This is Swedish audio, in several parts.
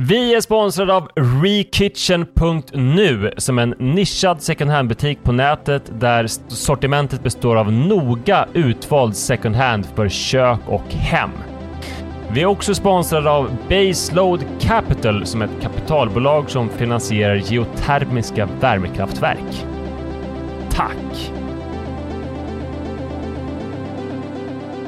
Vi är sponsrade av Rekitchen.nu som är en nischad second hand-butik på nätet där sortimentet består av noga utvald second hand för kök och hem. Vi är också sponsrade av Baseload Capital som är ett kapitalbolag som finansierar geotermiska värmekraftverk. Tack!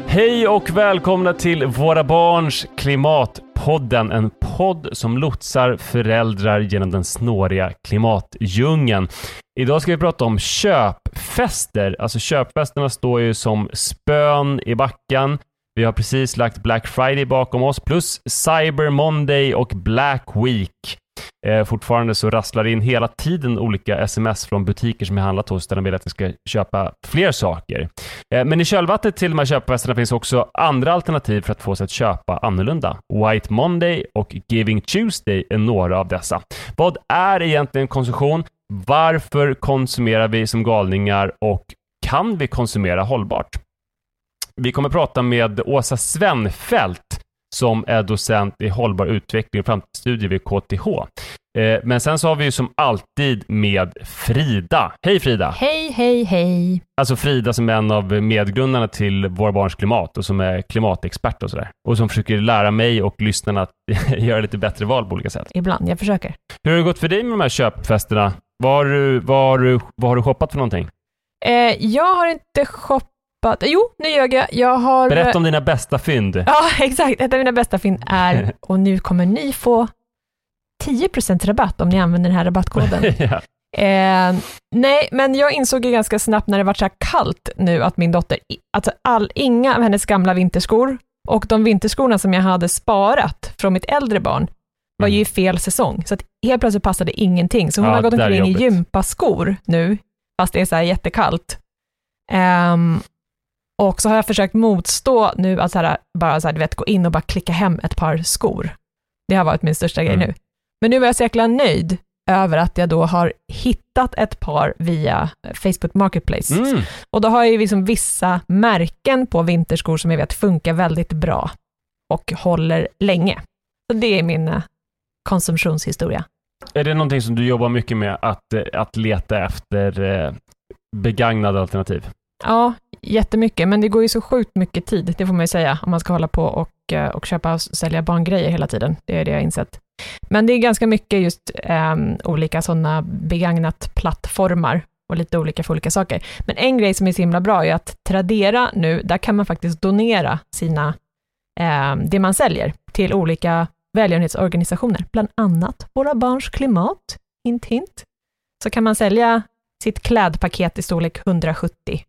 Hej och välkomna till Våra Barns klimat Klimatpodden, en podd som lotsar föräldrar genom den snåriga klimatdjungeln. Idag ska vi prata om köpfester. Alltså köpfesterna står ju som spön i backen. Vi har precis lagt Black Friday bakom oss, plus Cyber Monday och Black Week. Eh, fortfarande så rasslar det in hela tiden olika sms från butiker som jag handlat hos där de vill att jag ska köpa fler saker. Eh, men i kölvattnet till de här köpvästarna finns också andra alternativ för att få sig att köpa annorlunda. White Monday och Giving Tuesday är några av dessa. Vad är egentligen konsumtion? Varför konsumerar vi som galningar och kan vi konsumera hållbart? Vi kommer prata med Åsa Svenfelt som är docent i hållbar utveckling och framtidsstudier vid KTH. Eh, men sen så har vi ju som alltid med Frida. Hej Frida! Hej, hej, hej! Alltså Frida som är en av medgrundarna till Våra Barns Klimat och som är klimatexpert och sådär. Och som försöker lära mig och lyssnarna att göra lite bättre val på olika sätt. Ibland, jag försöker. Hur har det gått för dig med de här köpfesterna? Vad har du, vad har du, vad har du shoppat för någonting? Eh, jag har inte shoppat Jo, nu ljög jag. Jag har... Berätta om dina bästa fynd. Ja, exakt. Ett av mina bästa fynd är, och nu kommer ni få 10% rabatt om ni använder den här rabattkoden. ja. eh, nej, men jag insåg ju ganska snabbt när det var så här kallt nu att min dotter, alltså all, inga av hennes gamla vinterskor och de vinterskorna som jag hade sparat från mitt äldre barn var ju i fel säsong, så att helt plötsligt passade ingenting. Så hon Ja, har gått omkring i gympaskor nu, fast det är så här jättekallt. Ehm, och så har jag försökt motstå nu att så här, bara så här, du vet, gå in och bara klicka hem ett par skor. Det har varit min största grej Mm. nu. Men nu var jag så jäkla nöjd över att jag då har hittat ett par via Facebook Marketplace. Mm. Och då har jag ju liksom vissa märken på vinterskor som jag vet funkar väldigt bra och håller länge. Så det är min eh, konsumtionshistoria. Är det någonting som du jobbar mycket med, att, eh, att leta efter eh, begagnade alternativ? Ja, jättemycket, men det går ju så sjukt mycket tid, det får man ju säga, om man ska hålla på och, eh, och köpa och sälja barngrejer hela tiden. Det är det jag har insett. Men det är ganska mycket just ehm, olika sådana begagnat plattformar och lite olika för olika saker. Men en grej som är så himla bra är att Tradera nu, där kan man faktiskt donera sina, eh, det man säljer till olika välgörenhetsorganisationer, bland annat Våra Barns Klimat, hint hint. Så kan man sälja sitt klädpaket i storlek 170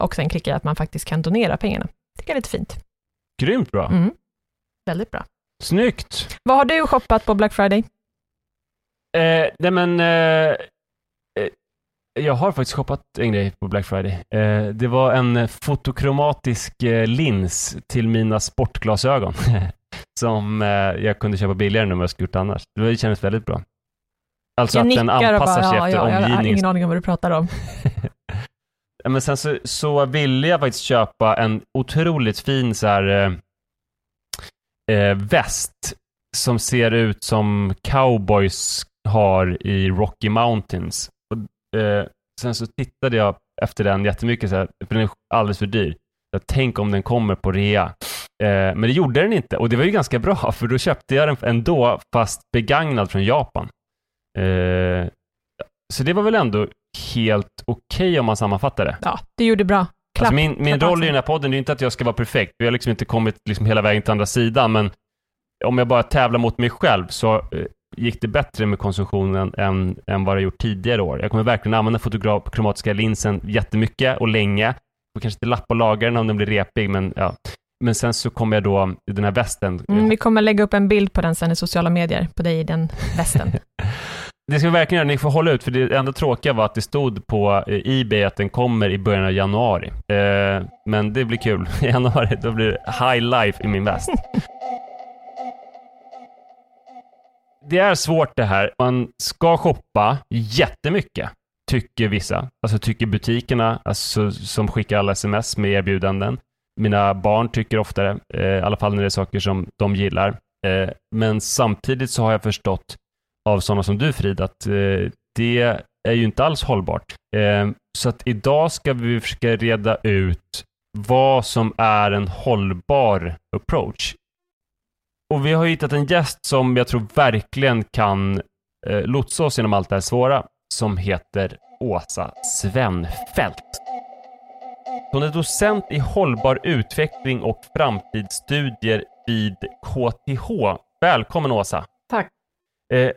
och sen klickar jag att man faktiskt kan donera pengarna. Det är lite fint. Grymt bra. Mm. Väldigt bra. Snyggt! Vad har du shoppat på Black Friday? Eh, nej men, eh, eh, jag har faktiskt shoppat en grej på Black Friday. Eh, det var en eh, fotokromatisk eh, lins till mina sportglasögon. som eh, jag kunde köpa billigare än vad jag skulle gjort annars. Det kändes väldigt bra. Alltså jag att den anpassar bara, sig ja, efter ja, jag har omgivningen. ingen aning om vad du pratar om. Men sen så, så ville jag faktiskt köpa en otroligt fin så här eh, eh, väst som ser ut som cowboys har i Rocky Mountains. Och, eh, sen så tittade jag efter den jättemycket, så här, för den är alldeles för dyr. Jag tänk om den kommer på rea. Eh, men det gjorde den inte och det var ju ganska bra för då köpte jag den ändå fast begagnad från Japan. Eh, så det var väl ändå helt okej om man sammanfattar det. Ja, du gjorde bra. Klapp. Alltså min, min klapp roll i den här podden det är inte att jag ska vara perfekt. Vi har liksom inte kommit liksom hela vägen till andra sidan, men om jag bara tävlar mot mig själv så eh, gick det bättre med konsumtionen än, än vad det gjort tidigare år. Jag kommer verkligen använda fotokromatiska linsen jättemycket och länge. Jag kanske inte lappa och laga den om den blir repig, men ja. Men sen så kommer jag då, i den här västen. Mm, vi kommer lägga upp en bild på den sen i sociala medier, på dig i den västen. Det ska vi verkligen göra, ni får hålla ut, för det enda tråkiga var att det stod på eh, Ebay att den kommer i början av januari. Eh, men det blir kul. I januari, då blir det high life i min väst. det är svårt det här. Man ska shoppa jättemycket, tycker vissa. Alltså tycker butikerna, alltså, som skickar alla sms med erbjudanden. Mina barn tycker oftare, eh, i alla fall när det är saker som de gillar. Eh, men samtidigt så har jag förstått av sådana som du Frid att eh, det är ju inte alls hållbart. Eh, så att idag ska vi försöka reda ut vad som är en hållbar approach. Och vi har hittat en gäst som jag tror verkligen kan eh, lotsa oss genom allt det här svåra, som heter Åsa Svenfält. Hon är docent i hållbar utveckling och framtidsstudier vid KTH. Välkommen Åsa! Tack! Eh,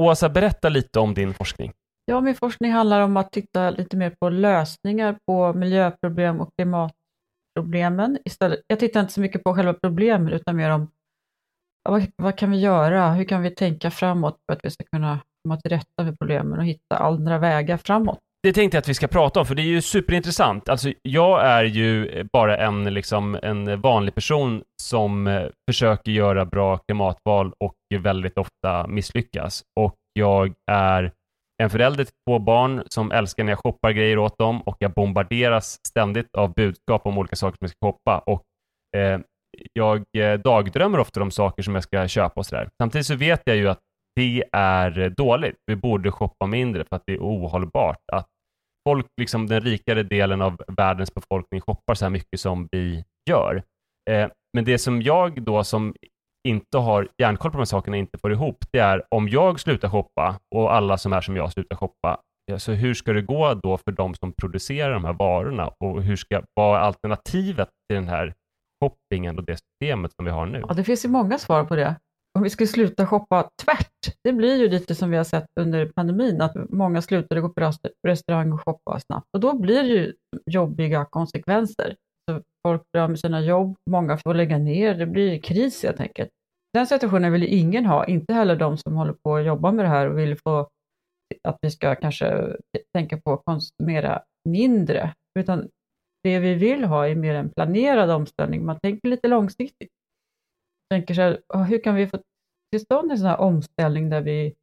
Åsa, berätta lite om din forskning. Ja, min forskning handlar om att titta lite mer på lösningar på miljöproblem och klimatproblemen. Istället, jag tittar inte så mycket på själva problemen, utan mer om vad, vad kan vi göra? Hur kan vi tänka framåt för att vi ska kunna komma till rätta med problemen och hitta andra vägar framåt? Det tänkte jag att vi ska prata om, för det är ju superintressant. Alltså, jag är ju bara en, liksom, en vanlig person som eh, försöker göra bra klimatval och väldigt ofta misslyckas. Och jag är en förälder till två barn som älskar när jag shoppar grejer åt dem och jag bombarderas ständigt av budskap om olika saker som jag ska shoppa. Och, eh, jag eh, dagdrömmer ofta om saker som jag ska köpa och sådär. Samtidigt så vet jag ju att det är dåligt. Vi borde shoppa mindre för att det är ohållbart att folk, liksom den rikare delen av världens befolkning shoppar så här mycket som vi gör. Eh, men det som jag då som inte har järnkoll på de här sakerna inte får ihop, det är om jag slutar shoppa och alla som är som jag slutar shoppa, så hur ska det gå då för de som producerar de här varorna och hur ska, vad är alternativet till den här shoppingen och det systemet som vi har nu? Ja, det finns ju många svar på det. Om vi skulle sluta shoppa tvärt, det blir ju lite som vi har sett under pandemin, att många slutade gå på restaurang och shoppa snabbt och då blir det ju jobbiga konsekvenser. Så folk blir med sina jobb, många får lägga ner, det blir kris helt enkelt. Den situationen vill ingen ha, inte heller de som håller på att jobba med det här och vill få att vi ska kanske tänka på att konsumera mindre, utan det vi vill ha är mer en planerad omställning. Man tänker lite långsiktigt. Tänker så här, hur kan vi få till stånd en sån här omställning där vi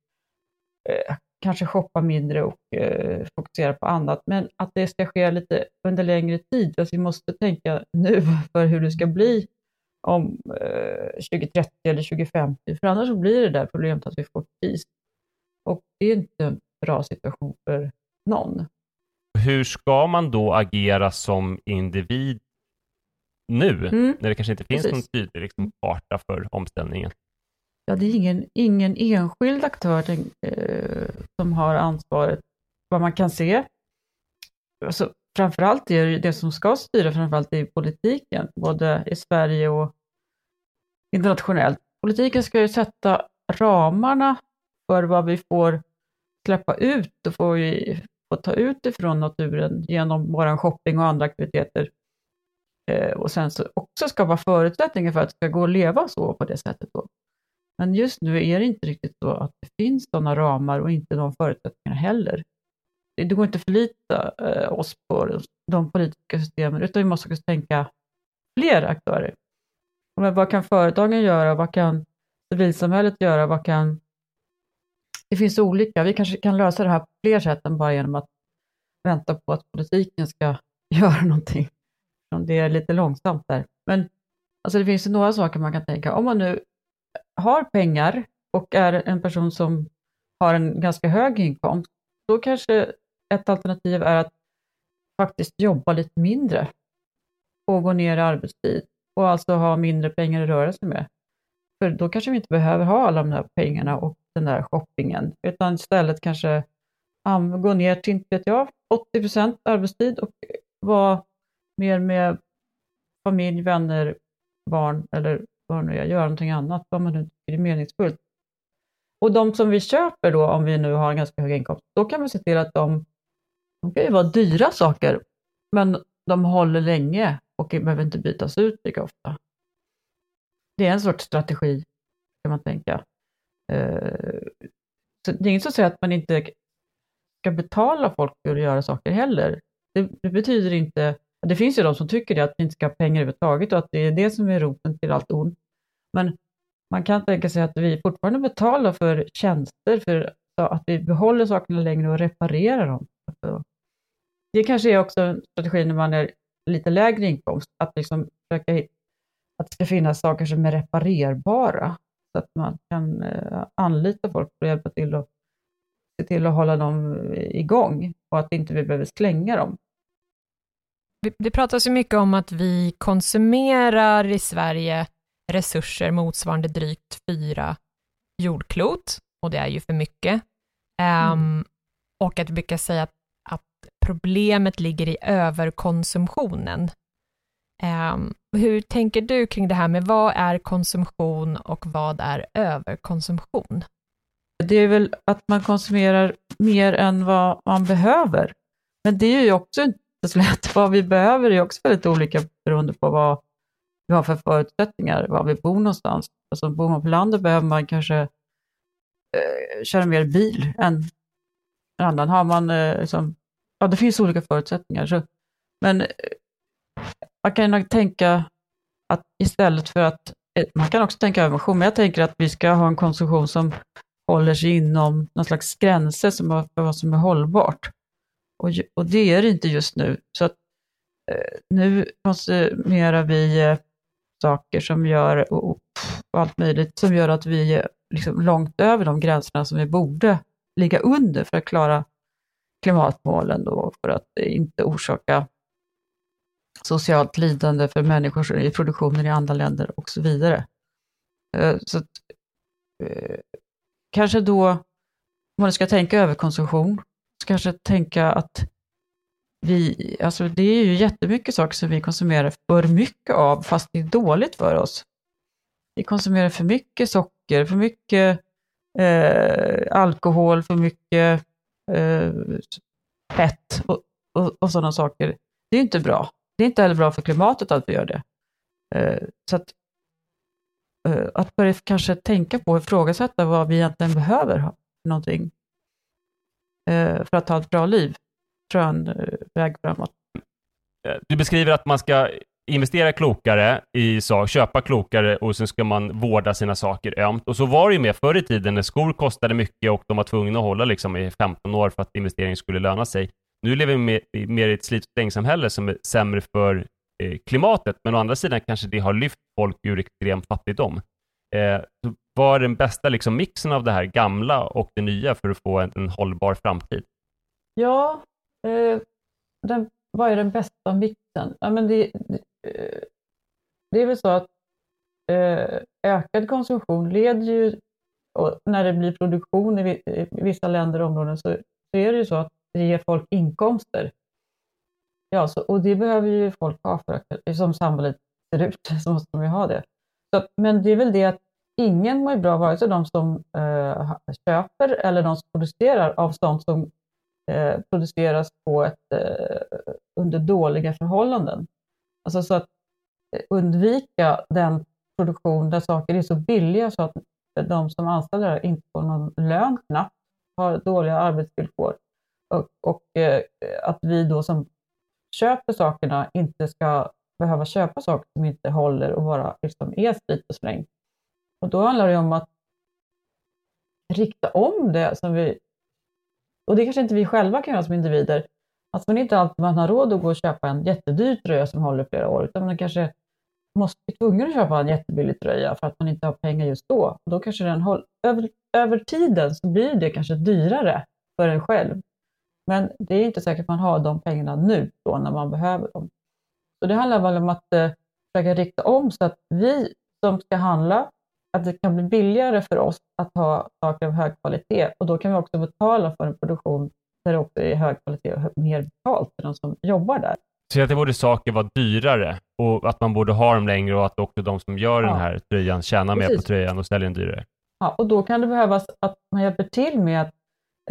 eh, kanske shoppar mindre och eh, fokuserar på annat, men att det ska ske lite under längre tid. Alltså vi måste tänka nu för hur det ska bli om eh, 2030 eller 2050, för annars så blir det där problemet att vi får kris. Och det är inte en bra situation för någon. Hur ska man då agera som individ nu, mm. när det kanske inte finns Precis. någon tydlig liksom, karta för omställningen? Ja, det är ingen, ingen enskild aktör eh, som har ansvaret, vad man kan se. Alltså, framförallt är det det som ska styra framförallt i politiken, både i Sverige och internationellt. Politiken ska ju sätta ramarna för vad vi får släppa ut och får vi får ta ut ifrån naturen genom vår shopping och andra aktiviteter. Eh, och sen så också skapa förutsättningar för att det ska gå att leva så på det sättet. Då. Men just nu är det inte riktigt så att det finns sådana ramar och inte de förutsättningarna heller. Det går inte att förlita eh, oss på de politiska systemen, utan vi måste också tänka fler aktörer. Men vad kan företagen göra? Vad kan civilsamhället göra? Vad kan... Det finns olika. Vi kanske kan lösa det här på fler sätt än bara genom att vänta på att politiken ska göra någonting. Det är lite långsamt där. Men alltså det finns några saker man kan tänka. Om man nu har pengar och är en person som har en ganska hög inkomst, då kanske ett alternativ är att faktiskt jobba lite mindre och gå ner i arbetstid och alltså ha mindre pengar att röra sig med. För då kanske vi inte behöver ha alla de där pengarna och den där shoppingen, utan istället kanske um, gå ner till, inte vet jag, 80 arbetstid och vara mer med familj, vänner, barn eller vad nu är, göra någonting annat, vad man nu tycker är meningsfullt. Och de som vi köper då, om vi nu har en ganska hög inkomst, då kan vi se till att de, de kan ju vara dyra saker, men de håller länge och behöver inte bytas ut lika ofta. Det är en sorts strategi, kan man tänka. Eh, så det är inget som säger att man inte ska betala folk för att göra saker heller. Det, det, betyder inte, det finns ju de som tycker det, att vi inte ska ha pengar överhuvudtaget och att det är det som är roten till allt ont. Men man kan tänka sig att vi fortfarande betalar för tjänster, för att vi behåller sakerna längre och reparerar dem. Alltså, det kanske är också en strategi när man är lite lägre inkomst, att liksom försöka att det ska finnas saker som är reparerbara. så att man kan eh, anlita folk för att hjälpa till och se till att hålla dem igång och att inte vi behöver slänga dem. Det pratas ju mycket om att vi konsumerar i Sverige resurser motsvarande drygt fyra jordklot, och det är ju för mycket. Mm. Um, och att vi brukar säga att, att, problemet ligger i överkonsumtionen. Um, hur tänker du kring det här med vad är konsumtion och vad är överkonsumtion? Det är väl att man konsumerar mer än vad man behöver. Men det är ju också inte. Vad vi behöver är också väldigt olika beroende på vad vi har för förutsättningar, var vi bor någonstans. Alltså bor man på landet behöver man kanske eh, köra mer bil än en annan. Har man, eh, liksom, ja det finns olika förutsättningar. Så, men eh, man kan nog tänka att istället för att, eh, man kan också tänka övermotion, men jag tänker att vi ska ha en konsumtion som håller sig inom någon slags gränser som för vad som är hållbart. Och, och det är det inte just nu. Så att, eh, nu konsumerar vi eh, saker som gör, och, och, allt möjligt, som gör att vi är liksom långt över de gränserna som vi borde ligga under för att klara klimatmålen då, för att inte orsaka socialt lidande för människor i produktionen i andra länder och så vidare. Eh, så att, eh, kanske då, om man ska tänka överkonsumtion, kanske tänka att vi, alltså det är ju jättemycket saker som vi konsumerar för mycket av, fast det är dåligt för oss. Vi konsumerar för mycket socker, för mycket eh, alkohol, för mycket eh, fett och, och, och sådana saker. Det är inte bra. Det är inte heller bra för klimatet att vi gör det. Eh, så att, eh, att börja kanske tänka på och ifrågasätta vad vi egentligen behöver någonting Eh, för att ha ett bra liv, tror jag är en eh, väg framåt. Eh, du beskriver att man ska investera klokare i saker, köpa klokare och sen ska man vårda sina saker ömt. Och så var det ju med förr i tiden när skor kostade mycket och de var tvungna att hålla liksom i 15 år för att investeringen skulle löna sig. Nu lever vi mer i ett slit och samhälle som är sämre för eh, klimatet, men å andra sidan kanske det har lyft folk ur extrem fattigdom. Eh, vad är den bästa liksom, mixen av det här gamla och det nya för att få en, en hållbar framtid? Ja, eh, den, vad är den bästa mixen? Ja, men det, det, eh, det är väl så att eh, ökad konsumtion leder ju, när det blir produktion i, i vissa länder och områden, så, så är det ju så att det ger folk inkomster. Ja, så, och det behöver ju folk ha för att, som samhället ser ut, så måste de ju ha det. Så, men det är väl det att ingen mår bra, vare sig de som eh, köper eller de som producerar av sånt som eh, produceras på ett, eh, under dåliga förhållanden. Alltså så att eh, undvika den produktion där saker är så billiga så att de som anställer inte får någon lön knappt, har dåliga arbetsvillkor och, och eh, att vi då som köper sakerna inte ska behöva köpa saker som inte håller och bara liksom är slit och släng. Och då handlar det om att rikta om det som vi, och det kanske inte vi själva kan göra som individer, att man inte alltid man har råd att gå och köpa en jättedyr tröja som håller flera år, utan man kanske måste bli tvungen att köpa en jättebillig tröja för att man inte har pengar just då. Och då kanske den håller, över, över tiden så blir det kanske dyrare för en själv men det är inte säkert att man har de pengarna nu då när man behöver dem. Så det handlar väl om att eh, försöka rikta om så att vi som ska handla, att det kan bli billigare för oss att ha saker av hög kvalitet och då kan vi också betala för en produktion där det också är hög kvalitet och mer betalt för de som jobbar där. Så att det borde saker vara dyrare och att man borde ha dem längre och att också de som gör ja. den här tröjan tjänar Precis. mer på tröjan och säljer den dyrare. Ja, och då kan det behövas att man hjälper till med att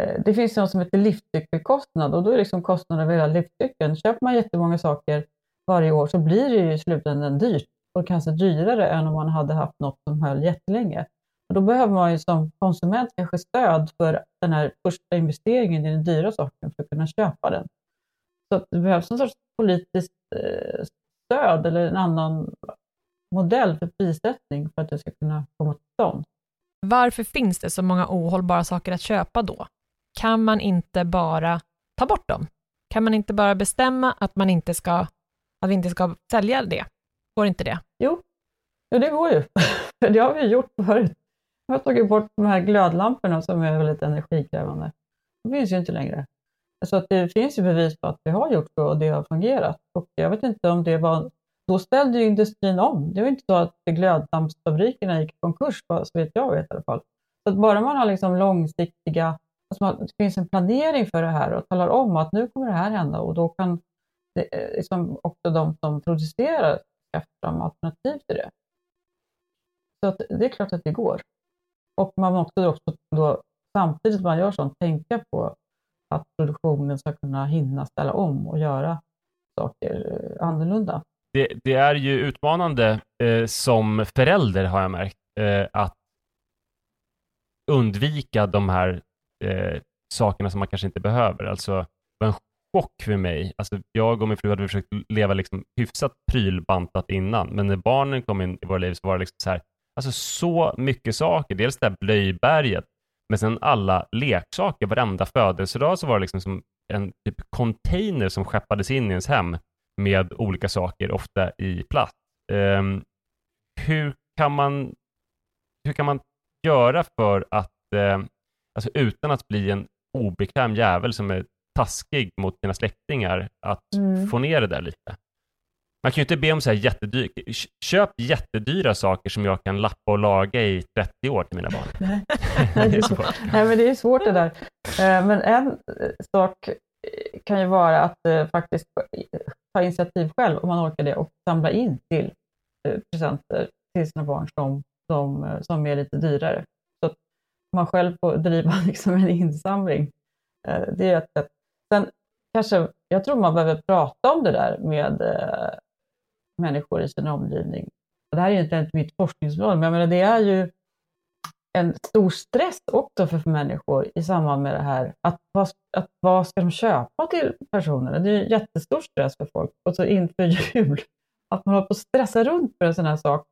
Eh, det finns något som heter livscykelkostnad och då är liksom kostnaden över hela livscykeln. Köper man jättemånga saker varje år så blir det ju i slutändan dyrt och kanske dyrare än om man hade haft något som höll jättelänge. Och då behöver man ju som konsument kanske stöd för den här första investeringen i den dyra saken för att kunna köpa den. Så det behövs en sorts politiskt eh, stöd eller en annan modell för prissättning för att det ska kunna komma till stånd. Varför finns det så många ohållbara saker att köpa då? kan man inte bara ta bort dem? Kan man inte bara bestämma att, man inte ska, att vi inte ska sälja det? Går inte det? Jo, jo det går ju. det har vi gjort förut. har tagit bort de här glödlamporna som är väldigt energikrävande. De finns ju inte längre. Så att det finns ju bevis på att vi har gjort så och det har fungerat. Och jag vet inte om det var... Då ställde ju industrin om. Det var inte så att glödlampsfabrikerna gick i konkurs, så vet jag vet i alla fall. Så att bara man har liksom långsiktiga... Alltså det finns en planering för det här och talar om att nu kommer det här hända och då kan det, eh, liksom också de som producerar fram alternativ till det. Så att det är klart att det går. Och man måste också då, samtidigt som man gör sånt, tänka på att produktionen ska kunna hinna ställa om och göra saker eh, annorlunda. Det, det är ju utmanande eh, som förälder har jag märkt eh, att undvika de här eh, sakerna som man kanske inte behöver. Alltså, en chock för mig. Alltså, jag och min fru hade försökt leva liksom hyfsat prylbantat innan, men när barnen kom in i våra liv så var det liksom så här, alltså så mycket saker. Dels det här blöjberget, men sen alla leksaker. Varenda födelsedag så var det liksom som en typ container som skeppades in i ens hem med olika saker, ofta i plast. Um, hur, kan man, hur kan man göra för att, uh, alltså utan att bli en obekväm jävel som är taskig mot sina släktingar, att mm. få ner det där lite? Man kan ju inte be om så här jättedyrt. Köp jättedyra saker som jag kan lappa och laga i 30 år till mina barn. Nej, det är svårt. Nej men det är svårt det där. Eh, men en eh, sak kan ju vara att eh, faktiskt ta initiativ själv, om man orkar det, och samla in till presenter till sina barn som, som, som är lite dyrare. Så att man själv får driva liksom en insamling. Det är ett sätt. Sen kanske, jag tror man behöver prata om det där med eh, människor i sin omgivning. Det här är inte ens mitt forskningsområde, men jag menar, det är ju en stor stress också för människor i samband med det här. Att vad, att vad ska de köpa till personerna? Det är en jättestor stress för folk. Och så inför jul, att man håller på att stressa runt för en sån här sak,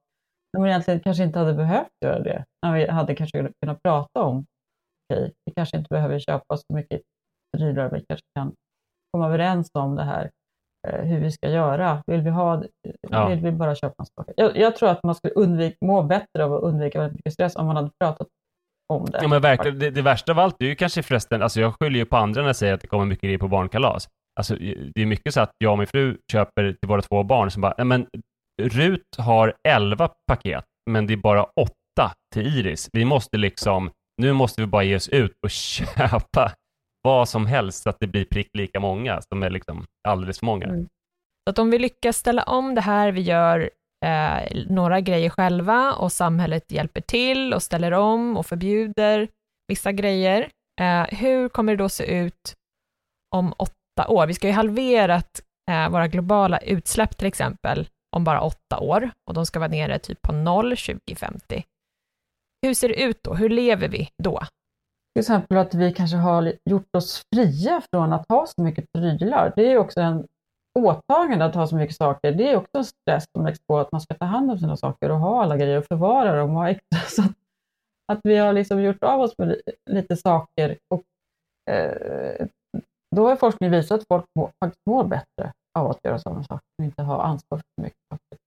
när man egentligen kanske inte hade behövt göra det. När vi hade kanske kunnat prata om, okej, okay, vi kanske inte behöver köpa så mycket prylar, vi kanske kan komma överens om det här. Eh, hur vi ska göra. Vill vi, ha, ja. vill vi bara köpa en sak? Jag, jag, tror att man skulle undvika, må bättre av att undvika väldigt mycket stress om man hade pratat om det. Ja, men verkligen, det, det, värsta av allt är ju kanske förresten, alltså jag skyller ju på andra när jag säger att det kommer mycket grejer på barnkalas. Alltså, det är mycket så att jag och min fru köper till våra två barn som bara, men Rut har elva paket, men det är bara åtta till Iris. Vi måste liksom, nu måste vi bara ge oss ut och köpa vad som helst så att det blir prick lika många, som är liksom alldeles för många. Mm. Så att om vi lyckas ställa om det här, vi gör eh, några grejer själva och samhället hjälper till och ställer om och förbjuder vissa grejer, eh, hur kommer det då se ut om åtta år? Vi ska ju halverat eh, våra globala utsläpp till exempel om bara åtta år och de ska vara nere typ på noll 2050. Hur ser det ut då? Hur lever vi då? Till exempel att vi kanske har gjort oss fria från att ha så mycket prylar. Det är också en åtagande att ha så mycket saker. Det är också en stress som läggs på att man ska ta hand om sina saker och ha alla grejer och förvara dem och ha extra. Så att, att vi har liksom gjort av oss med lite saker och eh, då har forskning visat att folk må, faktiskt mår bättre av att göra sådana saker och inte ha ansvar för så mycket saker.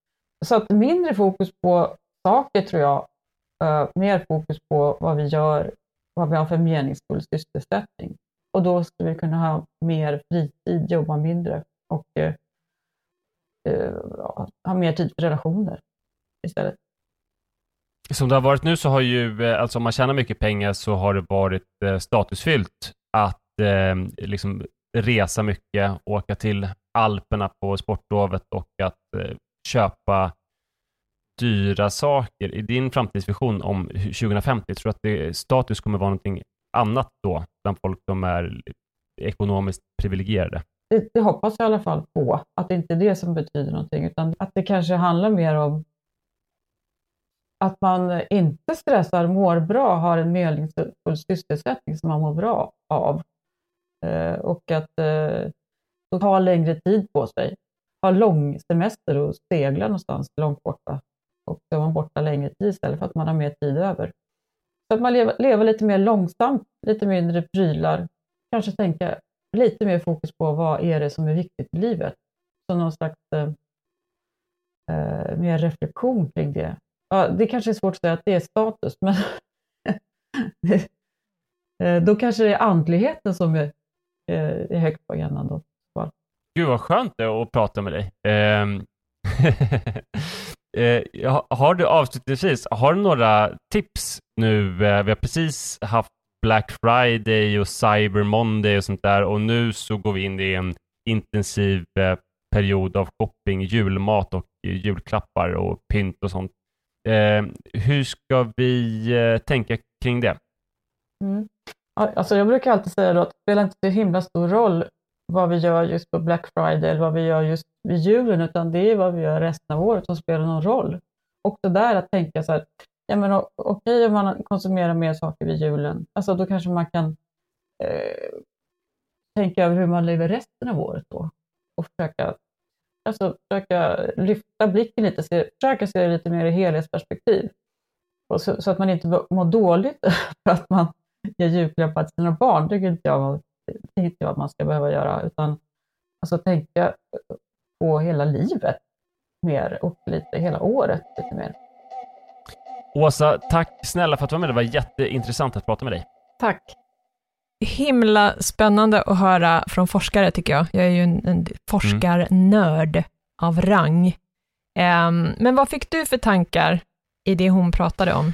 Så att mindre fokus på saker tror jag, eh, mer fokus på vad vi gör vad vi har för meningsfull sysselsättning. Och då skulle vi kunna ha mer fritid, jobba mindre och eh, eh, ha mer tid för relationer istället. Som det har varit nu så har ju, eh, alltså om man tjänar mycket pengar så har det varit eh, statusfyllt att eh, liksom resa mycket, åka till Alperna på sportlovet och att eh, köpa dyra saker. I din framtidsvision om 2050, tror du att det, status kommer vara någonting annat då, bland folk som är ekonomiskt privilegierade? Det, det, hoppas jag i alla fall på, att det inte är det som betyder någonting, utan att det kanske handlar mer om att man inte stressar, mår bra, har en meningsfull sysselsättning som man mår bra av. Eh, och att eh, ta längre tid på sig. Ha lång semester och segla någonstans långt borta och så är man borta längre tid istället för att man har mer tid över. Så att man lever, lever lite mer långsamt, lite mindre prylar, kanske tänka lite mer fokus på vad är det som är viktigt i livet. Så någon slags eh, eh, mer reflektion kring det. Ja, det kanske är svårt att säga att det är status, men eh, då kanske det är andligheten som är, eh, är högt på agendan. Då. Gud vad skönt det är att prata med dig. Ehm, Eh, har du avslutningsvis, har du några tips nu? Eh, vi har precis haft Black Friday och Cyber Monday och sånt där och nu så går vi in i en intensiv eh, period av shopping, julmat och eh, julklappar och pynt och sånt. Eh, hur ska vi eh, tänka kring det? Mm. Alltså jag brukar alltid säga att det spelar inte så himla stor roll vad vi gör just på Black Friday eller vad vi gör just vid julen, utan det är vad vi gör resten av året som spelar någon roll. Också där att tänka så här, ja men okej okay, om man konsumerar mer saker vid julen, alltså då kanske man kan eh, tänka över hur man lever resten av året då och försöka, alltså, försöka lyfta blicken lite, se, försöka se det lite mer i helhetsperspektiv. Och så, så, att man inte mår dåligt för att man ger julklappar till sina barn. Det tycker inte jag, det inte jag att man ska behöva göra, utan alltså, tänka på hela livet mer och lite hela året lite mer. Åsa, tack snälla för att du var med. Det var jätteintressant att prata med dig. Tack himla spännande att höra från forskare, tycker jag. Jag är ju en, en forskarnörd mm. av rang. Um, men vad fick du för tankar i det hon pratade om?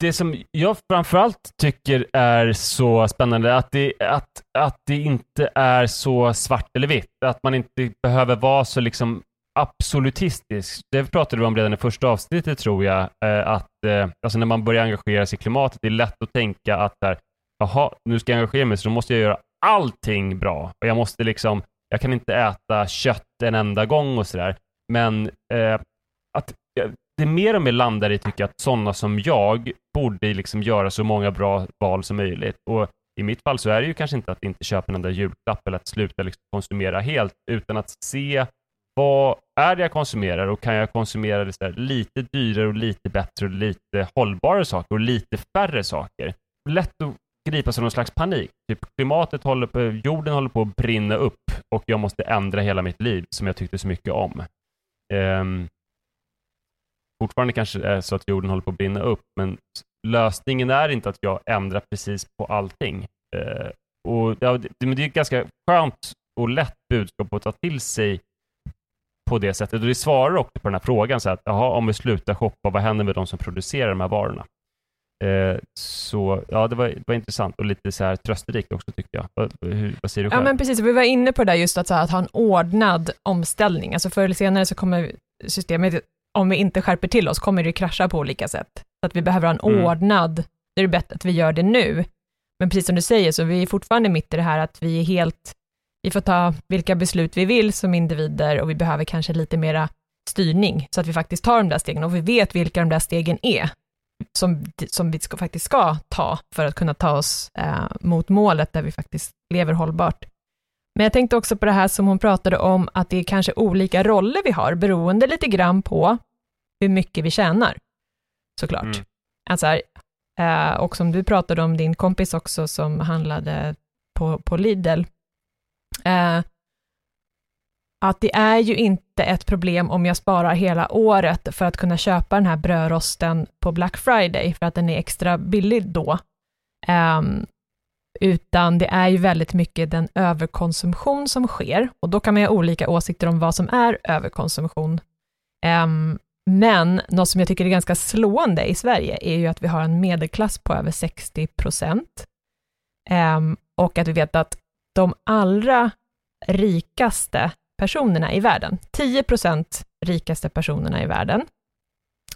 Det som jag framförallt tycker är så spännande, att det, att, att det inte är så svart eller vitt. Att man inte behöver vara så liksom absolutistisk. Det pratade vi om redan i första avsnittet tror jag, eh, att eh, alltså när man börjar engagera sig i klimatet, det är lätt att tänka att där, jaha, nu ska jag engagera mig så då måste jag göra allting bra. Och jag måste liksom, jag kan inte äta kött en enda gång och sådär. Men eh, att eh, det mer och mer landar i, tycker jag, att sådana som jag borde liksom göra så många bra val som möjligt. Och i mitt fall så är det ju kanske inte att inte köpa en enda julklapp eller att sluta liksom konsumera helt, utan att se vad är det jag konsumerar och kan jag konsumera det lite dyrare och lite bättre och lite hållbara saker och lite färre saker. Lätt att gripas av någon slags panik. Typ klimatet håller på, jorden håller på att brinna upp och jag måste ändra hela mitt liv som jag tyckte så mycket om. Um, fortfarande kanske är så att jorden håller på att brinna upp, men lösningen är inte att jag ändrar precis på allting. Uh, och det, men det är ett ganska skönt och lätt budskap att ta till sig på det sättet. Och det svarar också på den här frågan, så att jaha, om vi slutar shoppa, vad händer med de som producerar de här varorna? Eh, så ja, det var, det var intressant och lite så här trösterikt också tyckte jag. Vad, hur, vad säger du själv? Ja, men precis. Vi var inne på det där just att, här, att ha en ordnad omställning. Alltså förr eller senare så kommer systemet, om vi inte skärper till oss, kommer det krascha på olika sätt. Så att vi behöver ha en mm. ordnad, det är bättre att vi gör det nu. Men precis som du säger, så vi är fortfarande mitt i det här att vi är helt, vi får ta vilka beslut vi vill som individer och vi behöver kanske lite mera styrning, så att vi faktiskt tar de där stegen och vi vet vilka de där stegen är som, som vi ska, faktiskt ska ta för att kunna ta oss eh, mot målet där vi faktiskt lever hållbart. Men jag tänkte också på det här som hon pratade om, att det är kanske olika roller vi har, beroende lite grann på hur mycket vi tjänar, såklart. Mm. Alltså, eh, och som du pratade om din kompis också som handlade på, på Lidl, eh, att det är ju inte ett problem om jag sparar hela året för att kunna köpa den här brödrosten på Black Friday, för att den är extra billig då. Um, utan det är ju väldigt mycket den överkonsumtion som sker, och då kan man ha olika åsikter om vad som är överkonsumtion. Um, men något som jag tycker är ganska slående i Sverige är ju att vi har en medelklass på över 60 procent. Um, och att vi vet att de allra rikaste personerna i världen. 10 procent rikaste personerna i världen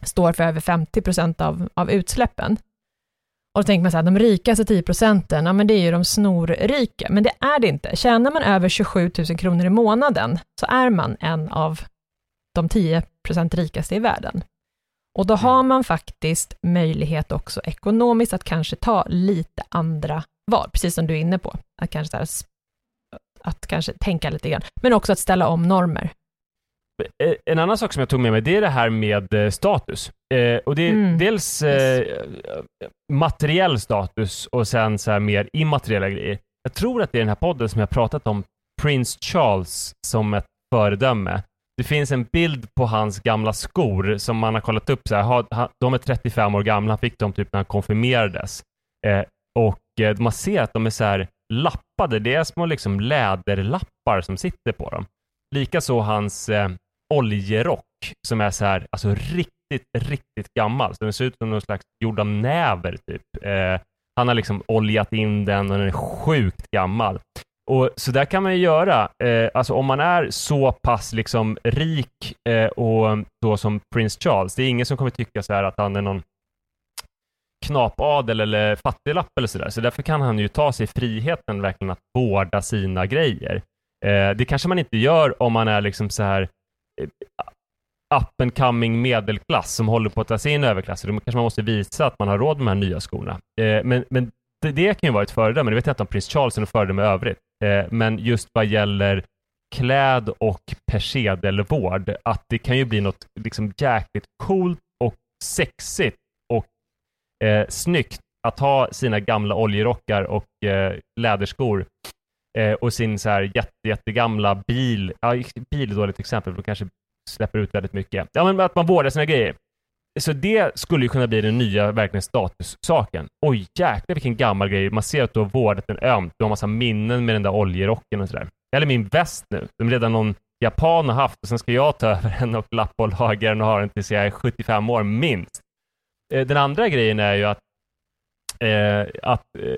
står för över 50 procent av, av utsläppen. Och då tänker man så här, de rikaste 10 procenten, ja men det är ju de snorrika, men det är det inte. Tjänar man över 27 000 kronor i månaden, så är man en av de 10 procent rikaste i världen. Och då har man faktiskt möjlighet också ekonomiskt att kanske ta lite andra val, precis som du är inne på, att kanske att kanske tänka lite grann, men också att ställa om normer. Eh, en annan sak som jag tog med mig, det är det här med eh, status. Eh, och det är mm. dels eh, materiell status och sen så här mer immateriella grejer. Jag tror att det är den här podden som jag pratat om Prince Charles som ett föredöme. det finns en bild på hans gamla skor som man har kollat upp. Så här, de är 35 år gamla, han fick dem typ när han konfirmerades. Eh, och eh, man ser att de är så här lappade. Det är små liksom läderlappar som sitter på dem. Likaså hans eh, oljerock som är så här, alltså riktigt, riktigt gammal. Så den ser ut som någon slags gjord av näver typ. Eh, han har liksom oljat in den och den är sjukt gammal. Och så där kan man ju göra. Eh, alltså om man är så pass liksom rik eh, och så som Prince Charles, det är ingen som kommer tycka så här att han är någon knapadel eller fattiglapp eller sådär. Så därför kan han ju ta sig friheten verkligen att vårda sina grejer. Eh, det kanske man inte gör om man är liksom så här Eh, up and coming medelklass som håller på att ta sig in i överklassen. Då kanske man måste visa att man har råd med de här nya skorna. Eh, men, men det, det, kan ju vara ett föredöme. Det vet jag inte om prins Charles är något föredöme i övrigt. Eh, men just vad gäller kläd och persedelvård, att det kan ju bli något liksom jäkligt coolt och sexigt och eh, snyggt att ha sina gamla oljerockar och eh, läderskor eh, och sin så här jätte, jättegamla bil. Ja, bil är ett dåligt exempel, för då kanske släpper ut väldigt mycket. Ja, men att man vårdar sina grejer. Så det skulle ju kunna bli den nya verkligen statussaken. Oj, jäklar vilken gammal grej. Man ser att du har vårdat den ömt. Du har massa minnen med den där oljerocken och sådär. Eller min väst nu, som redan någon japan har haft och sen ska jag ta över den och lappa och laga den och ha den tills jag är 75 år minst. Eh, den andra grejen är ju att, eh, att eh,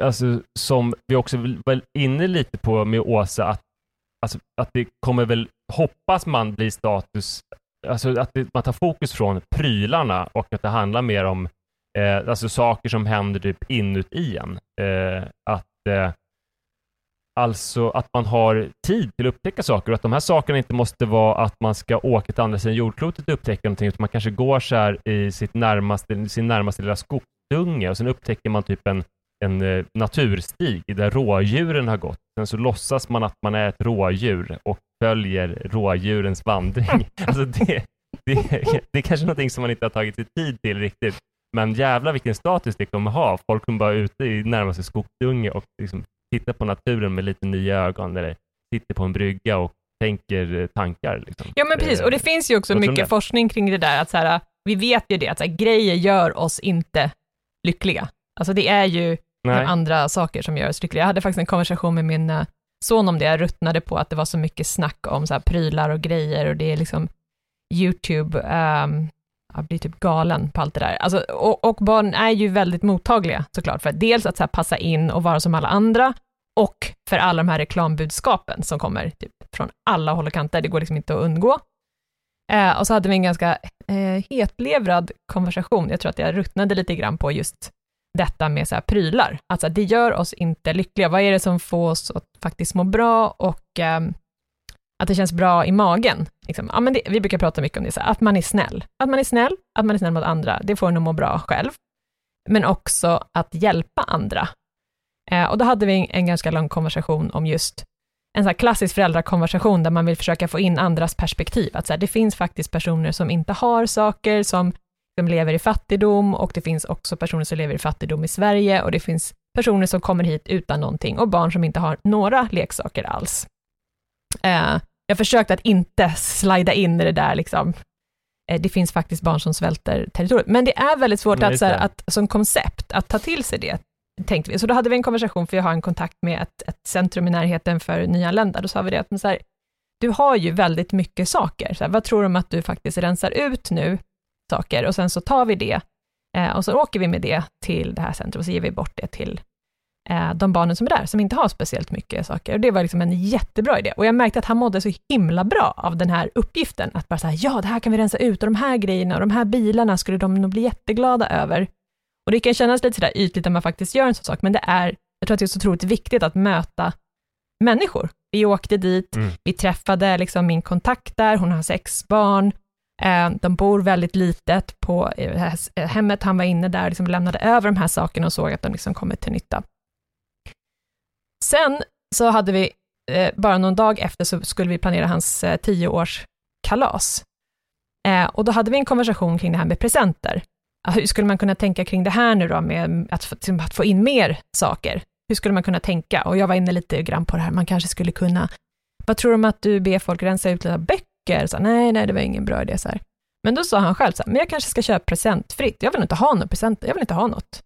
alltså, som vi också var inne lite på med Åsa, att, alltså, att det kommer väl, hoppas man, bli status alltså att det, man tar fokus från prylarna och att det handlar mer om eh, alltså saker som händer typ inuti en. Eh, att eh, Alltså att man har tid till att upptäcka saker och att de här sakerna inte måste vara att man ska åka till andra sidan jordklotet och upptäcka någonting, utan man kanske går så här i sitt närmaste, sin närmaste lilla skogsdunge och sen upptäcker man typ en, en uh, naturstig där rådjuren har gått. Sen så låtsas man att man är ett rådjur och följer rådjurens vandring. alltså det, det, det är kanske någonting som man inte har tagit sig tid till riktigt. Men jävla vilken status det kommer ha. Folk kommer bara ute i närmaste skogsdunge och liksom tittar på naturen med lite nya ögon eller sitter på en brygga och tänker eh, tankar. Liksom. Ja, men precis. Och det finns ju också mycket forskning kring det där, att så här, vi vet ju det, att så här, grejer gör oss inte lyckliga. Alltså det är ju andra saker som gör oss lyckliga. Jag hade faktiskt en konversation med min eh, son om det, jag ruttnade på att det var så mycket snack om så här prylar och grejer och det är liksom YouTube, ehm, um, jag blir typ galen på allt det där. Alltså, och, och barn är ju väldigt mottagliga såklart, för dels att så passa in och vara som alla andra, och för alla de här reklambudskapen som kommer typ, från alla håll och kanter, det går liksom inte att undgå. Eh, och så hade vi en ganska eh, hetlevrad konversation, jag tror att jag ruttnade lite grann på just detta med så här prylar. Alltså det gör oss inte lyckliga. Vad är det som får oss att faktiskt må bra och eh, att det känns bra i magen? Liksom. Ja, men det, vi brukar prata mycket om det, så här, att man är snäll. Att man är snäll, att man är snäll mot andra, det får en att må bra själv. Men också att hjälpa andra. Eh, och då hade vi en, en, ganska lång konversation om just en så här klassisk föräldrakonversation där man vill försöka få in andras perspektiv. Att så här, det finns faktiskt personer som inte har saker, som som lever i fattigdom och det finns också personer som lever i fattigdom i Sverige och det finns personer som kommer hit utan någonting och barn som inte har några leksaker alls. Eh, jag försökte att inte slida in i det där liksom, eh, det finns faktiskt barn som svälter territoriet, men det är väldigt svårt att, så här, att, som koncept, att ta till sig det, tänkte vi. Så då hade vi en konversation, för jag har en kontakt med ett, ett centrum i närheten för nyanlända, då sa vi det att så här, du har ju väldigt mycket saker, så här, vad tror du om att du faktiskt rensar ut nu saker och sen så tar vi det eh, och så åker vi med det till det här centret och så ger vi bort det till eh, de barnen som är där, som inte har speciellt mycket saker. Och det var liksom en jättebra idé. Och jag märkte att han mådde så himla bra av den här uppgiften, att bara säga ja, det här kan vi rensa ut och de här grejerna och de här bilarna skulle de nog bli jätteglada över. Och det kan kännas lite sådär ytligt när man faktiskt gör en sån sak, men det är, jag tror att det är så otroligt viktigt att möta människor. Vi åkte dit, mm. vi träffade liksom min kontakt där, hon har sex barn, Eh, de bor väldigt litet på eh, eh, hemmet, han var inne där, liksom lämnade över de här sakerna och såg att de liksom kommit till nytta. Sen så hade vi, bara någon dag efter så skulle vi planera hans tioårskalas. Och då hade vi en konversation kring det här med presenter. Hur skulle man kunna tänka kring det här nu då med att, liksom att få in mer saker? Hur skulle man kunna tänka? Och jag var inne lite grann på det här, man kanske skulle kunna, vad tror du om att du ber folk rensa ut lite böcker böcker. Så, nej, nej, det var ingen bra idé. Så här. Men då sa han själv, så här, men jag kanske ska köpa presentfritt. Jag vill inte ha några presenter, jag vill inte ha något.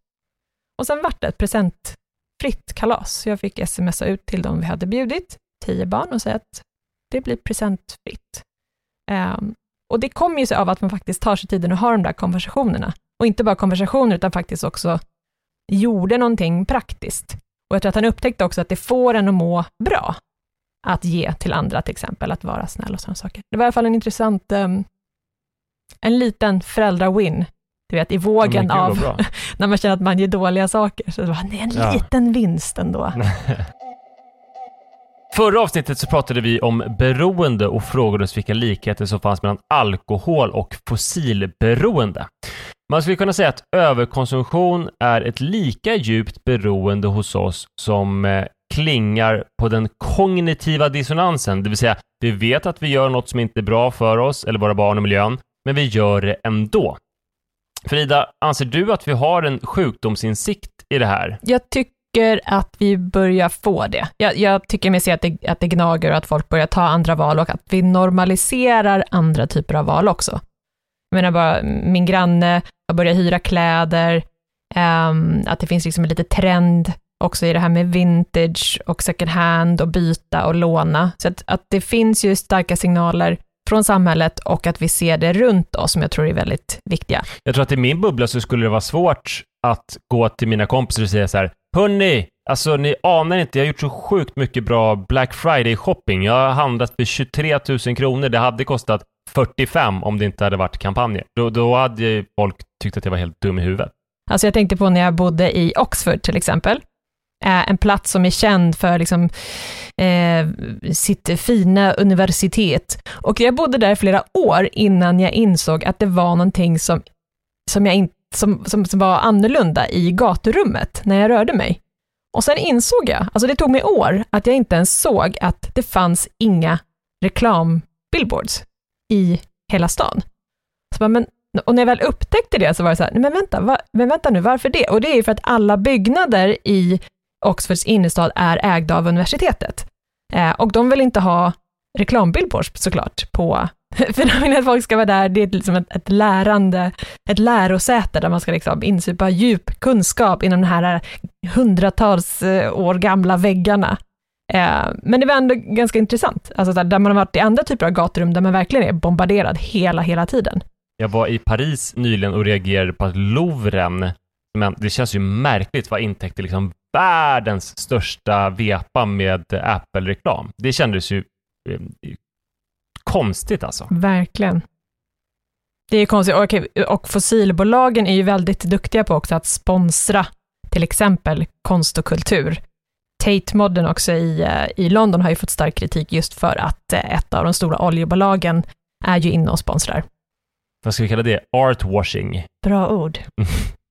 Och sen vart det ett presentfritt kalas. Så jag fick smsa ut till dem vi hade bjudit, tio barn, och säga att det blir presentfritt. Um, och det kommer ju sig av att man faktiskt tar sig tiden att ha de där konversationerna. Och inte bara konversationer, utan faktiskt också gjorde någonting praktiskt. Och jag tror att han upptäckte också att det får en att må bra, att ge till andra till exempel, att vara snäll och sådana saker. Det var i alla fall en intressant, um, en liten föräldra-win, du vet i vågen gud, av, när man känner att man ger dåliga saker, så det var är en Ja. liten vinst ändå. Förra avsnittet så pratade vi om beroende och frågade oss vilka likheter som fanns mellan alkohol och fossilberoende. Man skulle kunna säga att överkonsumtion är ett lika djupt beroende hos oss som eh, klingar på den kognitiva dissonansen, det vill säga vi vet att vi gör något som inte är bra för oss eller våra barn och miljön, men vi gör det ändå. Frida, anser du att vi har en sjukdomsinsikt i det här? Jag tycker att vi börjar få det. Jag, jag tycker mig se att det, att det gnager och att folk börjar ta andra val och att vi normaliserar andra typer av val också. Jag menar bara, min granne har börjat hyra kläder, um, att det finns liksom en liten trend också i det här med vintage och second hand och byta och låna. Så att, att det finns ju starka signaler från samhället och att vi ser det runt oss som jag tror är väldigt viktiga. Jag tror att i min bubbla så skulle det vara svårt att gå till mina kompisar och säga så här, Hörni, alltså ni anar inte, jag har gjort så sjukt mycket bra Black Friday-shopping. Jag har handlat för 23 000 kronor. Det hade kostat 45 om det inte hade varit kampanjer. Då, då hade folk tyckt att jag var helt dum i huvudet. Alltså jag tänkte på när jag bodde i Oxford till exempel, en plats som är känd för liksom, eh, sitt fina universitet. Och jag bodde där i flera år innan jag insåg att det var någonting som, som, jag in, som, som, som var annorlunda i gaturummet när jag rörde mig. Och sen insåg jag, alltså det tog mig år, att jag inte ens såg att det fanns inga reklambillboards i hela stan. Så bara, men och när jag väl upptäckte det så var det så här, nej men vänta, va, men vänta nu, varför det? Och det är ju för att alla byggnader i Oxfords innerstad är ägda av universitetet. Eh, och de vill inte ha reklambillboards såklart på, för de vill att folk ska vara där, det är liksom ett, ett lärande, ett lärosäte där man ska liksom insupa djup kunskap inom de här hundratals eh, år gamla väggarna. Eh, men det var ändå ganska intressant, alltså där, där man har varit i andra typer av gaturum där man verkligen är bombarderad hela, hela tiden. Jag var i Paris nyligen och reagerade på att Louvren, men det känns ju märkligt vad intäkter liksom världens största vepa med Apple-reklam. Det kändes ju eh, konstigt alltså. Verkligen. Det är konstigt, Okej, och fossilbolagen är ju väldigt duktiga på också att sponsra till exempel konst och kultur. Tate Modern också i, eh, i London har ju fått stark kritik just för att eh, ett av de stora oljebolagen är ju inne och sponsrar. Vad ska vi kalla det? Artwashing. Bra ord.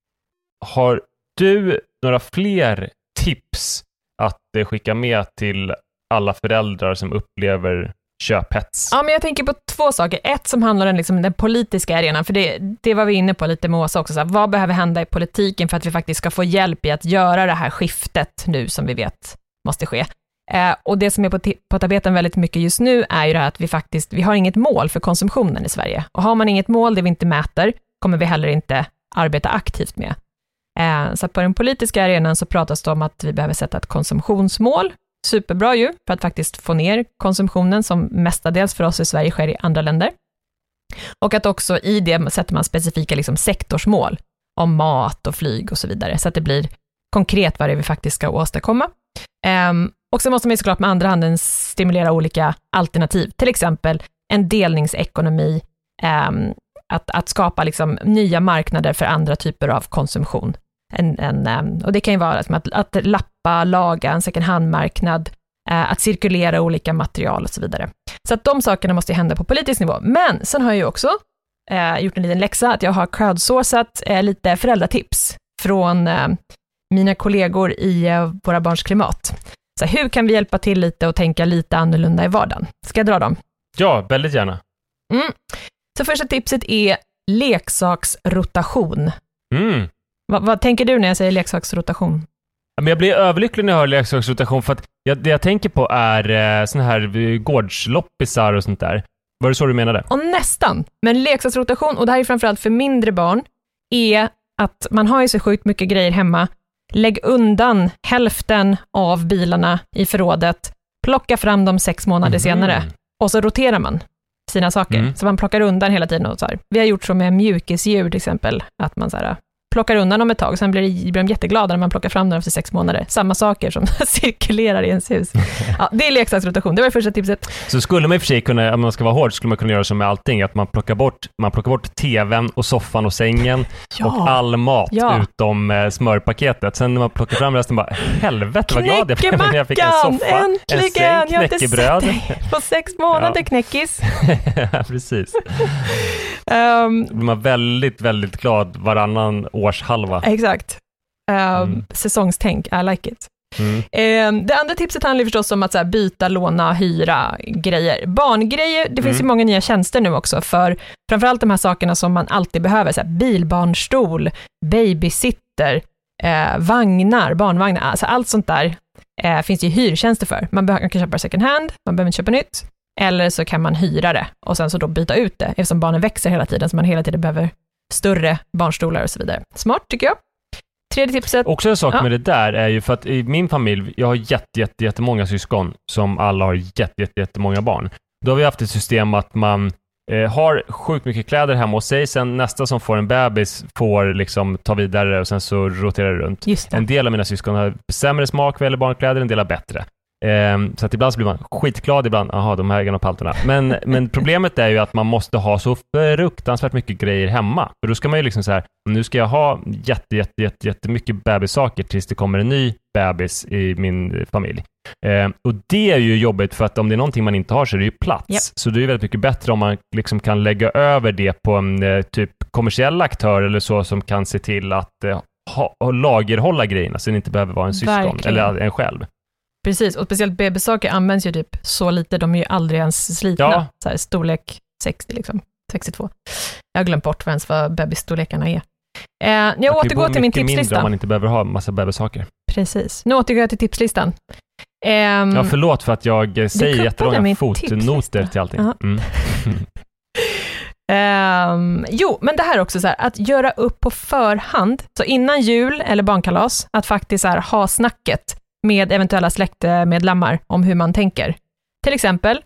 Har du några fler tips att eh, skicka med till alla föräldrar som upplever köphets? Ja, men jag tänker på två saker. Ett som handlar om liksom den politiska arenan, för det, det var vi inne på lite med Åsa också. Så här, vad behöver hända i politiken för att vi faktiskt ska få hjälp i att göra det här skiftet nu som vi vet måste ske? Eh, och det som är på, på tapeten väldigt mycket just nu är ju det här att vi faktiskt, vi har inget mål för konsumtionen i Sverige. Och har man inget mål, det vi inte mäter, kommer vi heller inte arbeta aktivt med. Eh, så på den politiska arenan så pratas det om att vi behöver sätta ett konsumtionsmål. Superbra ju, för att faktiskt få ner konsumtionen som mestadels för oss i Sverige sker i andra länder. Och att också i det sätter man specifika liksom sektorsmål om mat och flyg och så vidare, så att det blir konkret vad det är vi faktiskt ska åstadkomma. Ehm, och så måste man ju såklart med andra handen stimulera olika alternativ, till exempel en delningsekonomi, ehm, att, att skapa liksom nya marknader för andra typer av konsumtion. En, en, ehm, och det kan ju vara att, att lappa, laga en second hand-marknad, eh, att cirkulera olika material och så vidare. Så att de sakerna måste hända på politisk nivå. Men sen har jag ju också eh, gjort en liten läxa, att jag har crowdsourcat eh, lite föräldratips från eh, mina kollegor i eh, Våra Barns Klimat. Så hur kan vi hjälpa till lite och tänka lite annorlunda i vardagen? Ska jag dra dem? Ja, väldigt gärna. Mm. Så första tipset är leksaksrotation. Mm. Va, vad tänker du när jag säger leksaksrotation? Men jag blir överlycklig när jag hör leksaksrotation för att jag, det jag tänker på är eh, såna här gårdsloppisar och sånt där. Var det så du menade? Och nästan, men leksaksrotation, och det här är framförallt för mindre barn, är att man har ju så sjukt mycket grejer hemma. Lägg undan hälften av bilarna i förrådet, plocka fram dem sex månader Mhm. senare och så roterar man sina saker. Mm. Så man plockar undan hela tiden. Och så här. Vi har gjort så med mjukisdjur till exempel, att man så här, plockar undan dem ett tag, sen blir, de jätteglada när man plockar fram dem efter sex månader. Samma saker som cirkulerar i ens hus. Ja, det är leksaksrotation, det var det första tipset. Så skulle man i och för sig kunna, om man ska vara hård, skulle man kunna göra som med allting, att man plockar bort, man plockar bort tvn och soffan och sängen och all mat Ja. utom eh, smörpaketet. Sen när man plockar fram resten bara, helvete vad glad jag blev när jag fick en soffa, en Äntligen! säng, Jag har inte knäckebröd. sett dig på sex månader, Ja. knäckis. Precis. Ehm, Då blir man väldigt, väldigt glad varannan årshalva. exakt. Ehm, Mm. Säsongstänk, I like it. Mm. Ehm, det andra tipset handlar förstås om att här, byta, låna, hyra grejer. Barngrejer, det finns ju Mm. många nya tjänster nu också för framförallt de här sakerna som man alltid behöver, så här, bilbarnstol, babysitter, eh, vagnar, barnvagnar, alltså allt sånt där eh, finns det ju hyrtjänster för. Man, behöver, man kan köpa second hand, man behöver inte köpa nytt, eller så kan man hyra det och sen så då byta ut det, eftersom barnen växer hela tiden, så man hela tiden behöver större barnstolar och så vidare. Smart tycker jag. Tredje tipset, Också en sak Ja. med det där är ju för att i min familj, jag har jätte, jätte, jättemånga syskon som alla har jätte, jätte, jättemånga barn. Då har vi haft ett system att man eh, har sjukt mycket kläder hemma hos sig, sen nästa som får en bebis får liksom ta vidare och sen så roterar det runt. En del av mina syskon har sämre smak vad gäller barnkläder, en del har bättre. Ehm, så att ibland så blir man skitglad, ibland, jaha, de här gamla palterna. Men, men problemet är ju att man måste ha så fruktansvärt mycket grejer hemma. För då ska man ju liksom så här, nu ska jag ha jätte, jätte, jätte, jättemycket bebissaker tills det kommer en ny bebis i min familj. Ehm, och det är ju jobbigt för att om det är någonting man inte har så är det ju plats. Japp. Så det är ju väldigt mycket bättre om man liksom kan lägga över det på en eh, typ kommersiell aktör eller så som kan se till att eh, ha, lagerhålla grejerna så det inte behöver vara en syskon Verkligen. eller en själv. Precis, och speciellt bebissaker används ju typ så lite, de är ju aldrig ens slitna. Ja. Så här, storlek 60 liksom, 62. Jag har glömt bort vad ens vad bebisstorlekarna är. Eh, jag återgår till min mycket mindre om tipslista. man inte behöver ha massa bebissaker. Precis, nu återgår jag till tipslistan. Ehm, Ja, förlåt för att jag eh, säger jättelånga fotnoter tipslista. till allting. Mm. ehm, jo, men det här är också så här, att göra upp på förhand, så innan jul eller barnkalas, att faktiskt här, ha snacket med eventuella släktmedlemmar om hur man tänker. Till exempel,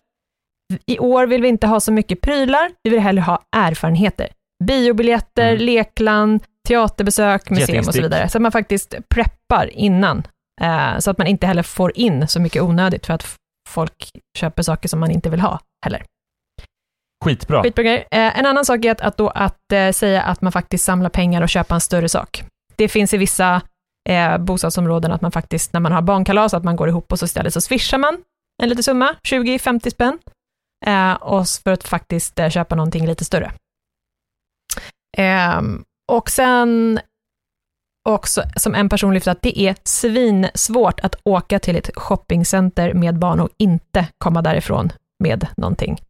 i år vill vi inte ha så mycket prylar, vi vill hellre ha erfarenheter. Biobiljetter, Mm. lekland, teaterbesök, museum och så vidare. Så att man faktiskt preppar innan, eh, så att man inte heller får in så mycket onödigt för att folk köper saker som man inte vill ha heller. Skitbra. Skitbra. Eh, en annan sak är att, att, då, att eh, säga att man faktiskt samlar pengar och köper en större sak. Det finns i vissa eh, bostadsområden att man faktiskt, när man har barnkalas, att man går ihop och så istället så swishar man en liten summa, 20-50 spänn, eh, och för att faktiskt eh, köpa någonting lite större. Ehm, och sen också, som en person lyfte, att det är svinsvårt att åka till ett shoppingcenter med barn och inte komma därifrån med någonting.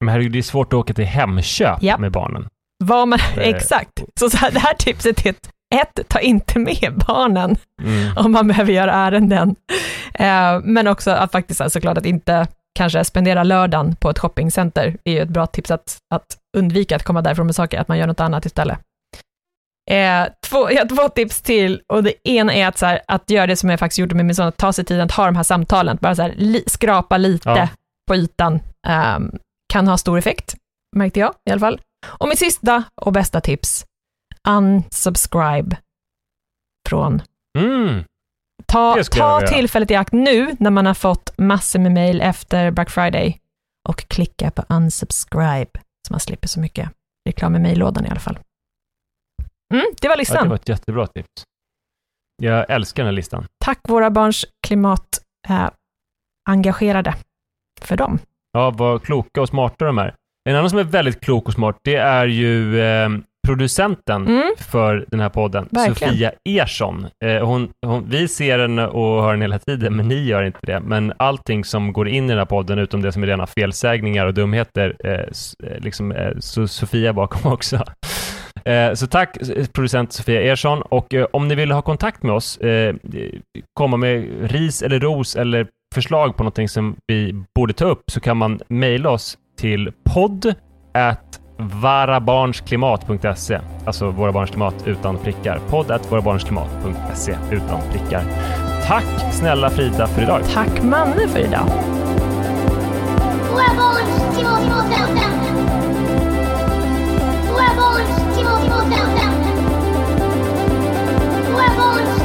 Men herregud, det är svårt att åka till Hemköp Japp. med barnen. Vad man, exakt. Så, så här, det här tipset är ett, ett, ta inte med barnen Mm. om man behöver göra ärenden. Eh, men också att faktiskt alltså, såklart att inte kanske spendera lördagen på ett shoppingcenter är ju ett bra tips att, att undvika att komma därifrån med saker, att man gör något annat istället. Eh, två, jag har två tips till och det ena är att, så här, att göra det som jag faktiskt gjorde med min son, att ta sig tiden att ha de här samtalen, bara så här, li, skrapa lite Ja. på ytan, ehm, kan ha stor effekt, märkte jag i alla fall. Och mitt sista och bästa tips, unsubscribe från Mm. Ta, ta tillfället i akt nu när man har fått massor med mail efter Black Friday och klicka på unsubscribe så man slipper så mycket reklam i mejllådan i alla fall. Mm, det var Ja, listan. det var ett jättebra tips. Jag älskar den här listan. Tack våra barns klimat eh, engagerade för dem. Ja, vad kloka och smarta de är. En annan som är väldigt klok och smart, det är ju eh, producenten Mm, för den här podden, Verkligen. Sofia Ersson. Eh, hon, hon, vi ser henne och hör henne hela tiden, men ni gör inte det. Men allting som går in i den här podden, utom det som är rena felsägningar och dumheter, eh, eh, liksom, eh, så Sofia bakom också. Eh, så tack producent Sofia Ersson och eh, om ni vill ha kontakt med oss, eh, komma med ris eller ros eller förslag på någonting som vi borde ta upp så kan man mejla oss till podd at varabarnsklimat.se. Alltså Våra Barns Klimat utan prickar. Podd at vårabarnsklimat.se utan prickar. Tack snälla Frida för idag. Tack Manne för idag. Våra barns klimat, Våra barns klimat, Våra barns